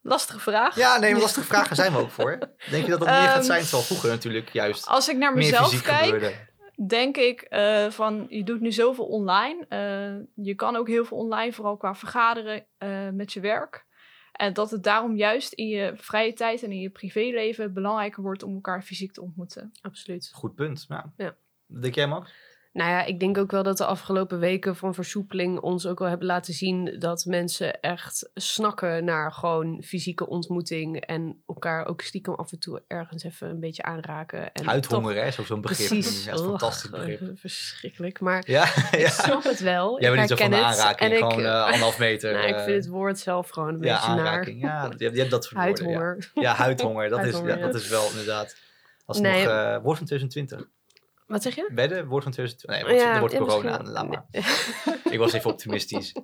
Lastige vraag. Ja, nee, maar lastige vragen zijn we ook voor. Denk je dat dat meer gaat zijn? Terwijl vroeger natuurlijk juist Als ik naar mezelf kijk, gebeurde. Denk ik eh, van je doet nu zoveel online. Eh, je kan ook heel veel online, vooral qua vergaderen eh, met je werk. En dat het daarom juist in je vrije tijd en in je privéleven belangrijker wordt om elkaar fysiek te ontmoeten. Absoluut. Goed punt. Ja. Ja. Denk jij, Max? Nou ja, ik denk ook wel dat de afgelopen weken van versoepeling ons ook wel hebben laten zien dat mensen echt snakken naar gewoon fysieke ontmoeting en elkaar ook stiekem af en toe ergens even een beetje aanraken. En Huidhonger, toch- hè? Zo'n begrip. Precies. Dat is een fantastisch begrip. Verschrikkelijk. Maar Ja, ik ja. snap het wel. Jij ik bent niet zo van de aanraking, En ik, gewoon eh, anderhalf meter. nou, ik eh, vind het woord zelf gewoon een ja, beetje naar. aanraking. Ja, je hebt, je hebt dat soort woorden. Ja. Huidhonger. Ja, huidhonger. Dat, Huidhonger, is, dat is wel inderdaad. Als het Nee. nog eh woord van 2020. Wat zeg je? Wedden, woord van 2020. Nee, wordt, er corona. misschien- Laat maar. Ik was even optimistisch.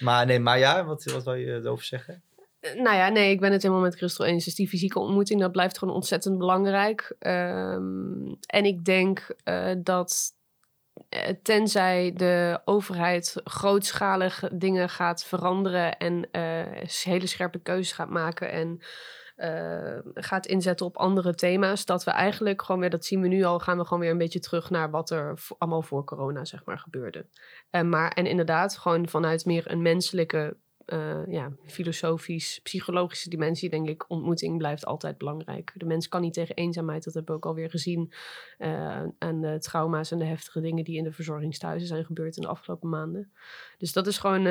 Maar nee, maar ja, wat, wat wil je erover zeggen? Nou ja, nee, ik ben het helemaal met Christel eens. Dus die fysieke ontmoeting, dat blijft gewoon ontzettend belangrijk. Ehm, en ik denk uh, dat uh, tenzij de overheid grootschalig dingen gaat veranderen en uh, hele scherpe keuzes gaat maken en uh, gaat inzetten op andere thema's. Dat we eigenlijk gewoon weer, dat zien we nu al, gaan we gewoon weer een beetje terug naar wat er allemaal voor corona, zeg maar, gebeurde. Uh, maar, en inderdaad, gewoon vanuit meer een menselijke, uh, ja, filosofisch, psychologische dimensie, denk ik, ontmoeting blijft altijd belangrijk. De mens kan niet tegen eenzaamheid, dat hebben we ook alweer gezien. en de trauma's en de heftige dingen die in de verzorgingstehuizen zijn gebeurd in de afgelopen maanden. Dus dat is gewoon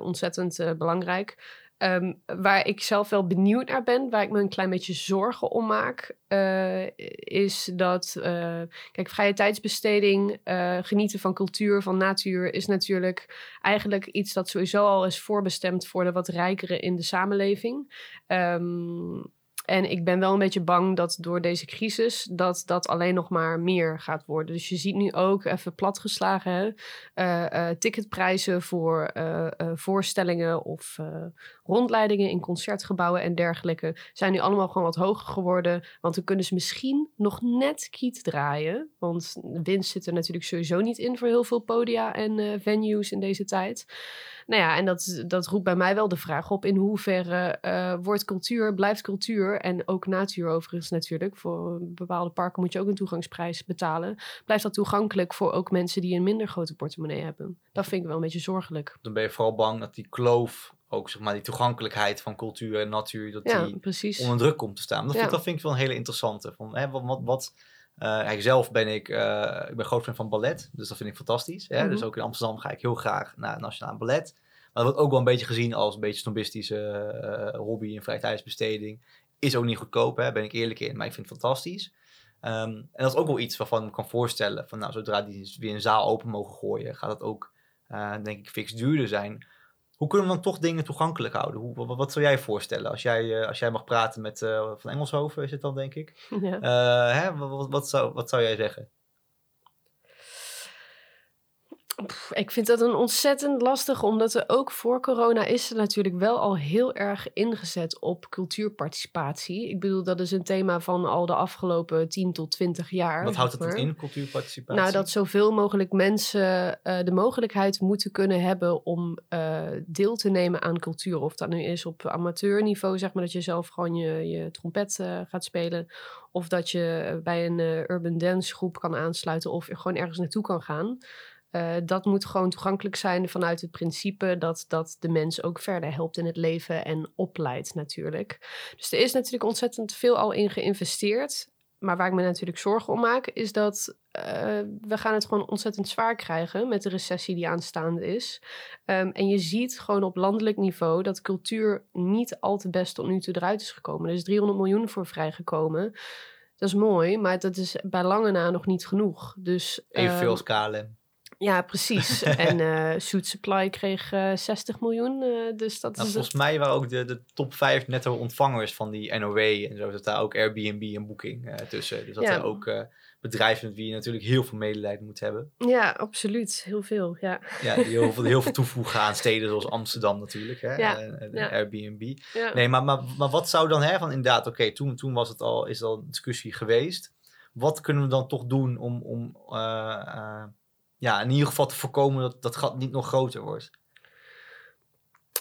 ontzettend belangrijk. Um, waar ik zelf wel benieuwd naar ben, waar ik me een klein beetje zorgen om maak, uh, is dat, uh, kijk, vrije tijdsbesteding, uh, genieten van cultuur, van natuur, is natuurlijk eigenlijk iets dat sowieso al is voorbestemd voor de wat rijkere in de samenleving. Um, en ik ben wel een beetje bang dat door deze crisis dat dat alleen nog maar meer gaat worden. Dus je ziet nu ook even platgeslagen uh, uh, ticketprijzen voor uh, voorstellingen of rondleidingen in concertgebouwen en dergelijke zijn nu allemaal gewoon wat hoger geworden. Want dan kunnen ze misschien nog net kiet draaien. Want winst zit er natuurlijk sowieso niet in voor heel veel podia en venues in deze tijd. Nou ja, en dat, dat roept bij mij wel de vraag op in hoeverre wordt cultuur, blijft cultuur en ook natuur overigens natuurlijk. Voor bepaalde parken moet je ook een toegangsprijs betalen. Blijft dat toegankelijk voor ook mensen die een minder grote portemonnee hebben? Dat vind ik wel een beetje zorgelijk. Dan ben je vooral bang dat die kloof ook zeg maar die toegankelijkheid van cultuur en natuur, dat ja, die precies. onder druk komt te staan. Dat, Ja. vind, dat vind ik wel een hele interessante. Van, hè, wat, wat, wat, eh, zelf ben ik, eh, ik ben groot fan van ballet, dus dat vind ik fantastisch. Hè? Mhm. Dus ook in Amsterdam ga ik heel graag naar het Nationaal Ballet. Maar dat wordt ook wel een beetje gezien als een beetje snobistische eh, hobby en vrije tijdsbesteding. Is ook niet goedkoop, hè? ben ik eerlijk in, maar ik vind het fantastisch. Ehm, en dat is ook wel iets waarvan ik me kan voorstellen, van nou, zodra die weer een zaal open mogen gooien, gaat dat ook, eh, denk ik, fix duurder zijn. Hoe kunnen we dan toch dingen toegankelijk houden? Hoe, wat, wat zou jij voorstellen als jij, eh, als jij mag praten met eh, Van Engelshoven, is het dan, denk ik? Ja. Hè? Wat, wat zou, wat zou jij zeggen? Pff, Ik vind dat een ontzettend lastig, omdat er ook voor corona is er natuurlijk wel al heel erg ingezet op cultuurparticipatie. Ik bedoel, dat is een thema van al de afgelopen 10 tot 20 jaar. Wat houdt het dan in, cultuurparticipatie? Nou, dat zoveel mogelijk mensen eh, de mogelijkheid moeten kunnen hebben om eh, deel te nemen aan cultuur. Of dat nu is op amateurniveau, zeg maar, dat je zelf gewoon je, je trompet eh, gaat spelen. Of dat je bij een urban dance groep kan aansluiten of gewoon ergens naartoe kan gaan. Eh, dat moet gewoon toegankelijk zijn vanuit het principe dat dat de mens ook verder helpt in het leven en opleidt natuurlijk. Dus er is natuurlijk ontzettend veel al in geïnvesteerd. Maar waar ik me natuurlijk zorgen om maak, is dat eh, we gaan het gewoon ontzettend zwaar krijgen met de recessie die aanstaande is. Ehm, en je ziet gewoon op landelijk niveau dat cultuur niet al te best tot nu toe eruit is gekomen. Er is 300 miljoen voor vrijgekomen. Dat is mooi, maar dat is bij lange na nog niet genoeg. Dus, Evenveel ehm, als KLM. Ja, precies. en eh Suit Supply kreeg eh 60 miljoen. eh, dus dat Nou, is. volgens mij waren ook de, de top 5 netto ontvangers van die NOW en zo. Dat daar ook Airbnb en Booking eh, tussen. Dus dat Ja. er ook eh, bedrijven met wie je natuurlijk heel veel medelijden moet hebben. Ja, absoluut. Heel veel. Ja. Ja, die heel veel, heel veel toevoegen aan steden zoals Amsterdam natuurlijk. Hè? Ja, En, en ja. Airbnb. ja. Nee, maar, maar, maar wat zou dan, hè, van inderdaad, oké, toen, toen was het al, is al een discussie geweest. Wat kunnen we dan toch doen om, om eh, eh, ja, in ieder geval te voorkomen dat dat gat niet nog groter wordt?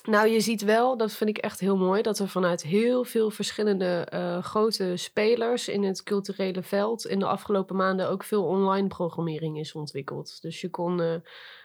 Nou, je ziet wel, dat vind ik echt heel mooi, dat er vanuit heel veel verschillende eh, grote spelers in het culturele veld in de afgelopen maanden ook veel online programmering is ontwikkeld. Dus je kon eh,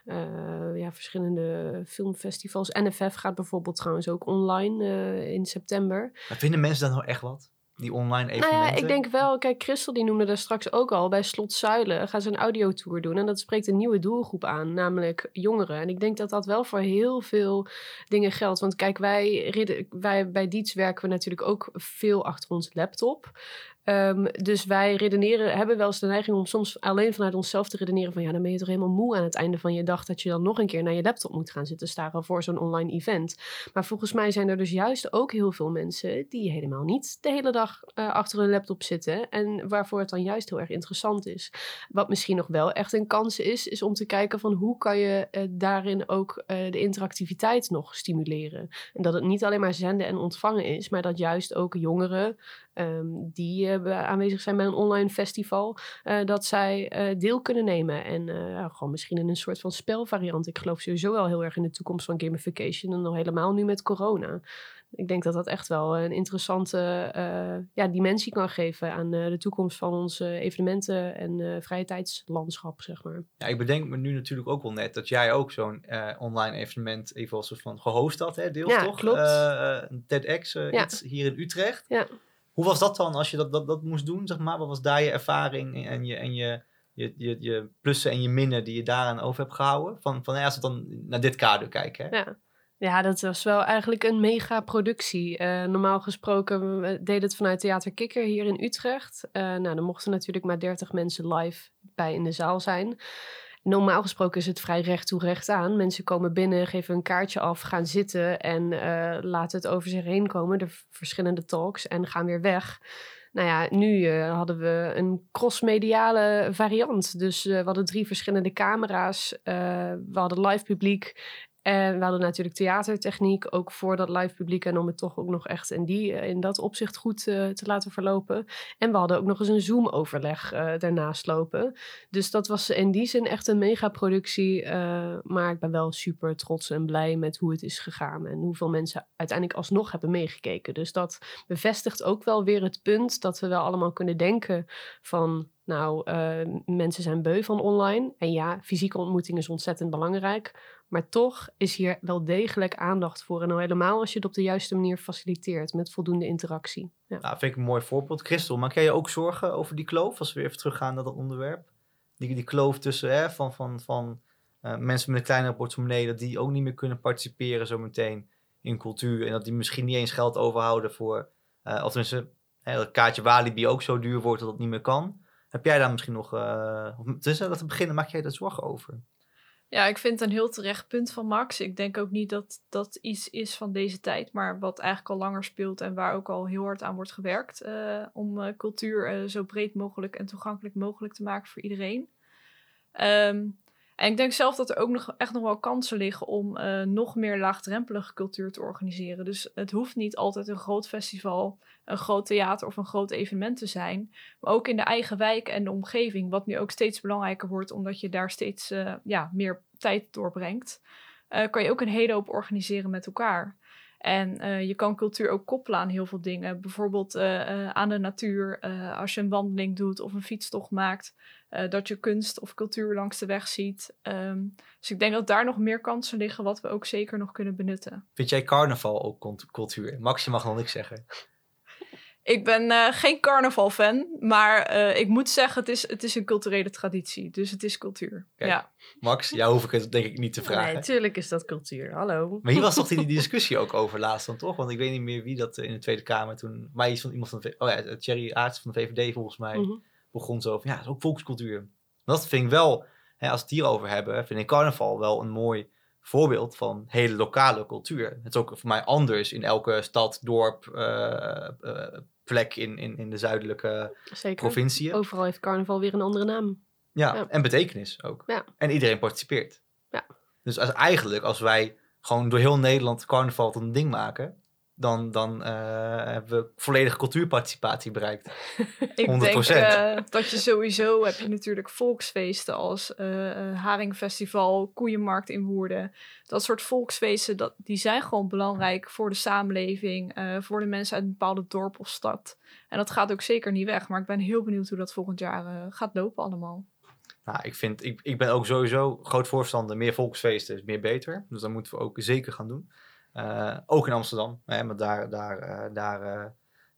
eh, ja, verschillende filmfestivals. NFF gaat bijvoorbeeld trouwens ook online in september. Maar vinden mensen dan nou echt wat? Die online Nou evenementen? ja, ik denk wel, kijk, Christel die noemde daar straks ook al, bij Slot Zuilen gaan ze een audiotour doen. En dat spreekt een nieuwe doelgroep aan, namelijk jongeren. En ik denk dat dat wel voor heel veel dingen geldt. Want kijk, wij, wij bij Diets werken we natuurlijk ook veel achter onze laptop. Ehm, dus wij redeneren, hebben wel eens de neiging om soms alleen vanuit onszelf te redeneren van ja, dan ben je toch helemaal moe aan het einde van je dag dat je dan nog een keer naar je laptop moet gaan zitten staren voor zo'n online event. Maar volgens mij zijn er dus juist ook heel veel mensen die helemaal niet de hele dag uh, achter hun laptop zitten en waarvoor het dan juist heel erg interessant is. Wat misschien nog wel echt een kans is, is om te kijken van hoe kan je uh, daarin ook uh, de interactiviteit nog stimuleren. En dat het niet alleen maar zenden en ontvangen is, maar dat juist ook jongeren um, die uh, aanwezig zijn bij een online festival, uh, dat zij uh, deel kunnen nemen. En ja, gewoon misschien in een soort van spelvariant. Ik geloof sowieso wel heel erg in de toekomst van gamification en nog helemaal nu met corona. Ik denk dat dat echt wel een interessante ja, dimensie kan geven aan de toekomst van ons evenementen- en vrije tijdslandschap, zeg maar. Ja, ik bedenk me nu natuurlijk ook wel net dat jij ook zo'n online evenement even als van gehost had, hè, deels ja, toch? klopt. TEDx Ja. iets hier in Utrecht. Ja. Hoe was dat dan als je dat, dat, dat moest doen, zeg maar? Wat was daar je ervaring en je, en je, je, je, je plussen en je minnen die je daaraan over hebt gehouden? Van, van ja, als we dan naar dit kader kijken. Hè? Ja. Ja, dat was wel eigenlijk een mega productie. Eh, normaal gesproken we deden het vanuit Theater Kikker hier in Utrecht. Uh, nou, dan mochten natuurlijk maar 30 mensen live bij in de zaal zijn. Normaal gesproken is het vrij recht toe recht aan. Mensen komen binnen, geven een kaartje af, gaan zitten en uh, laten het over zich heen komen. De verschillende talks en gaan weer weg. Nou ja, nu uh, hadden we een crossmediale variant. Dus uh, we hadden drie verschillende camera's. we hadden live publiek. En we hadden natuurlijk theatertechniek, ook voor dat live publiek. En om het toch ook nog echt in, die, in dat opzicht goed uh, te laten verlopen. En we hadden ook nog eens een Zoom-overleg uh, daarnaast lopen. Dus dat was in die zin echt een megaproductie. Uh, maar ik ben wel super trots en blij met hoe het is gegaan. En hoeveel mensen uiteindelijk alsnog hebben meegekeken. Dus dat bevestigt ook wel weer het punt dat we wel allemaal kunnen denken van... Nou, mensen zijn beu van online. En ja, fysieke ontmoeting is ontzettend belangrijk. Maar toch is hier wel degelijk aandacht voor. En al helemaal als je het op de juiste manier faciliteert met voldoende interactie. Ja. Nou, vind ik een mooi voorbeeld. Christel, maak jij je ook zorgen over die kloof? Als we weer even teruggaan naar dat onderwerp. Die, die kloof tussen hè, van, van, van uh, mensen met een kleinere portemonnee... dat die ook niet meer kunnen participeren zometeen in cultuur. En dat die misschien niet eens geld overhouden voor... Uh, of tenminste, hè, dat kaartje Walibi ook zo duur wordt dat het niet meer kan... Heb jij daar misschien nog, uh, dus dat te beginnen, maak jij daar zorgen over? Ja, ik vind het een heel terecht punt van Max. Ik denk ook niet dat dat iets is van deze tijd, maar wat eigenlijk al langer speelt en waar ook al heel hard aan wordt gewerkt uh, om uh, cultuur uh, zo breed mogelijk en toegankelijk mogelijk te maken voor iedereen. Um, en ik denk zelf dat er ook nog echt nog wel kansen liggen om uh, nog meer laagdrempelige cultuur te organiseren. Dus het hoeft niet altijd een groot festival, een groot theater of een groot evenement te zijn. Maar ook in de eigen wijk en de omgeving, wat nu ook steeds belangrijker wordt, omdat je daar steeds uh, ja, meer tijd doorbrengt, uh, kan je ook een hele hoop organiseren met elkaar. En uh, je kan cultuur ook koppelen aan heel veel dingen. Bijvoorbeeld uh, uh, aan de natuur. als je een wandeling doet of een fietstocht maakt. dat je kunst of cultuur langs de weg ziet. Um, dus ik denk dat daar nog meer kansen liggen. Wat we ook zeker nog kunnen benutten. Vind jij carnaval ook cultuur? Max, je mag nog niks zeggen. Ik ben uh, geen carnaval-fan, maar uh, ik moet zeggen, het is, het is een culturele traditie. Dus het is cultuur. Kijk, ja. Max, jou hoef ik het denk ik niet te vragen. Nee, natuurlijk is dat cultuur. Hallo. Maar hier was toch die, die discussie ook over laatst dan, toch? Want ik weet niet meer wie dat in de Tweede Kamer toen... Maar iets van iemand van de... Oh ja, Thierry Aarts van de VVD volgens mij mm -hmm. begon zo van... Ja, dat is ook volkscultuur. Dat vind ik wel, hè, als we het hierover hebben, vind ik carnaval wel een mooi voorbeeld van hele lokale cultuur. Het is ook voor mij anders in elke stad, dorp, uh, uh, plek in, in, in de zuidelijke Zeker. provinciën. Overal heeft carnaval weer een andere naam. Ja, ja. en betekenis ook. Ja. En iedereen participeert. Ja. Dus als, eigenlijk, als wij gewoon door heel Nederland carnaval tot een ding maken, dan, dan uh, hebben we volledige cultuurparticipatie bereikt. 100%. Ik denk uh, dat je sowieso heb je natuurlijk volksfeesten als uh, Haringfestival, Koeienmarkt in Woerden. Dat soort volksfeesten, dat, die zijn gewoon belangrijk voor de samenleving, voor de mensen uit een bepaalde dorp of stad. En dat gaat ook zeker niet weg. Maar ik ben heel benieuwd hoe dat volgend jaar gaat lopen allemaal. Nou, ik, vind, ik, ik ben ook sowieso groot voorstander. Meer volksfeesten is meer beter. Dus dat moeten we ook zeker gaan doen. Uh, ook in Amsterdam, hè, maar daar, daar, uh, daar uh,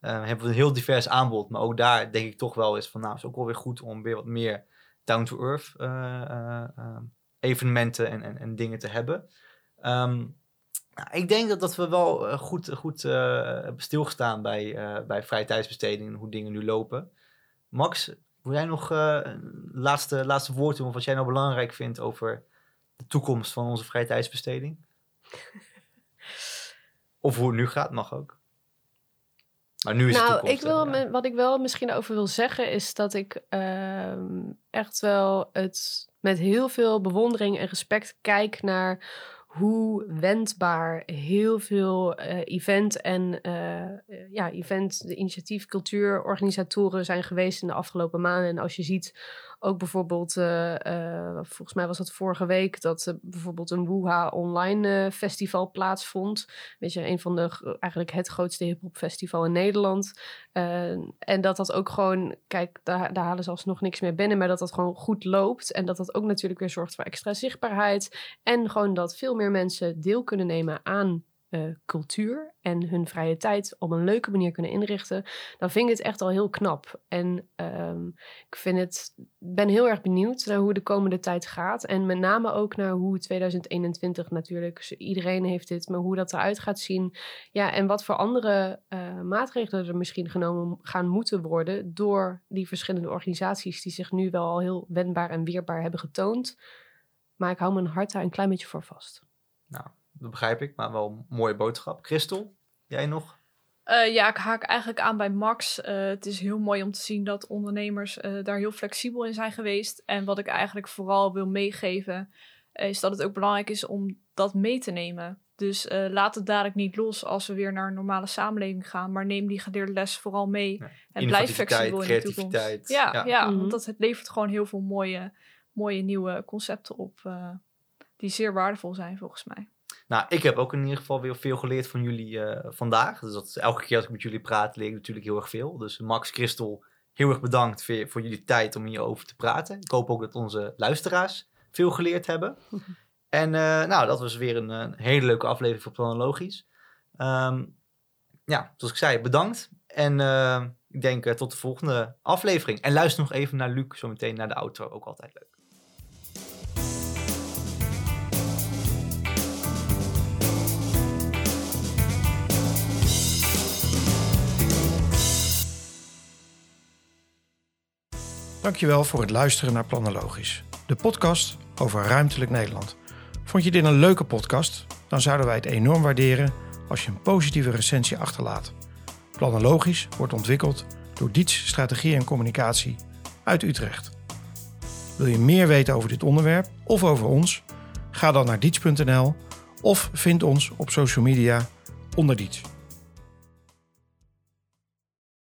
hebben we een heel divers aanbod. Maar ook daar denk ik toch wel eens van, nou, is ook wel weer goed om weer wat meer down-to-earth evenementen en, en, en, dingen te hebben. Um, Nou, ik denk dat, dat we wel eh, goed, goed eh, hebben stilgestaan bij, eh, bij vrije tijdsbesteding en hoe dingen nu lopen. Max, wil jij nog eh, een laatste, laatste woord doen of wat jij nou belangrijk vindt over de toekomst van onze vrije tijdsbesteding? of hoe het nu gaat, mag ook. Maar nu is het nou, toekomst. ik wil, ja. wat ik wel misschien over wil zeggen is dat ik ehm, echt wel het met heel veel bewondering en respect kijk naar hoe wendbaar heel veel eh, event en eh, ja, event, de initiatief, cultuurorganisatoren zijn geweest in de afgelopen maanden. En als je ziet, ook bijvoorbeeld, eh, eh, volgens mij was dat vorige week, dat er bijvoorbeeld een Woeha online festival plaatsvond. Weet je, een van de, eigenlijk het grootste hip-hop festival in Nederland. En dat dat ook gewoon, kijk, daar, daar halen ze alsnog niks meer binnen, maar dat dat gewoon goed loopt. En dat dat ook natuurlijk weer zorgt voor extra zichtbaarheid. En gewoon dat veel meer mensen deel kunnen nemen aan eh, cultuur en hun vrije tijd op een leuke manier kunnen inrichten. Dan vind ik het echt al heel knap. En ehm, ik vind het, ben heel erg benieuwd naar hoe de komende tijd gaat. En met name ook naar hoe 2021 natuurlijk, dus iedereen heeft dit, maar hoe dat eruit gaat zien. Ja, en wat voor andere eh, maatregelen er misschien genomen gaan moeten worden door die verschillende organisaties die zich nu wel al heel wendbaar en weerbaar hebben getoond. Maar ik hou mijn hart daar een klein beetje voor vast. Nou, dat begrijp ik, maar wel een mooie boodschap. Christel, jij nog? Eh, ja, ik haak eigenlijk aan bij Max. Eh, het is heel mooi om te zien dat ondernemers eh, daar heel flexibel in zijn geweest. En wat ik eigenlijk vooral wil meegeven, is dat het ook belangrijk is om dat mee te nemen. Dus eh, laat het dadelijk niet los als we weer naar een normale samenleving gaan. Maar neem die geleerde les vooral mee. Ja, en blijf flexibel in de toekomst. creativiteit. Ja, Ja. ja. Mhm. want dat, het levert gewoon heel veel mooie, mooie nieuwe concepten op. eh, die zeer waardevol zijn volgens mij. Nou, ik heb ook in ieder geval weer veel geleerd van jullie eh, vandaag. Dus dat, elke keer als ik met jullie praat, leer ik natuurlijk heel erg veel. Dus Max, Christel, heel erg bedankt voor, voor jullie tijd om hierover te praten. Ik hoop ook dat onze luisteraars veel geleerd hebben. En eh, nou, dat was weer een, eh, hele leuke aflevering voor Planologisch. Ehm, ja, zoals ik zei, bedankt. En ik denk tot de volgende aflevering. En luister nog even naar Luc, zometeen naar de outro, ook altijd leuk. Dankjewel voor het luisteren naar Planologisch, de podcast over ruimtelijk Nederland. Vond je dit een leuke podcast? Dan zouden wij het enorm waarderen als je een positieve recensie achterlaat. Planologisch wordt ontwikkeld door Diets Strategie en Communicatie uit Utrecht. Wil je meer weten over dit onderwerp of over ons? Ga dan naar diets.nl of vind ons op social media onder Diets.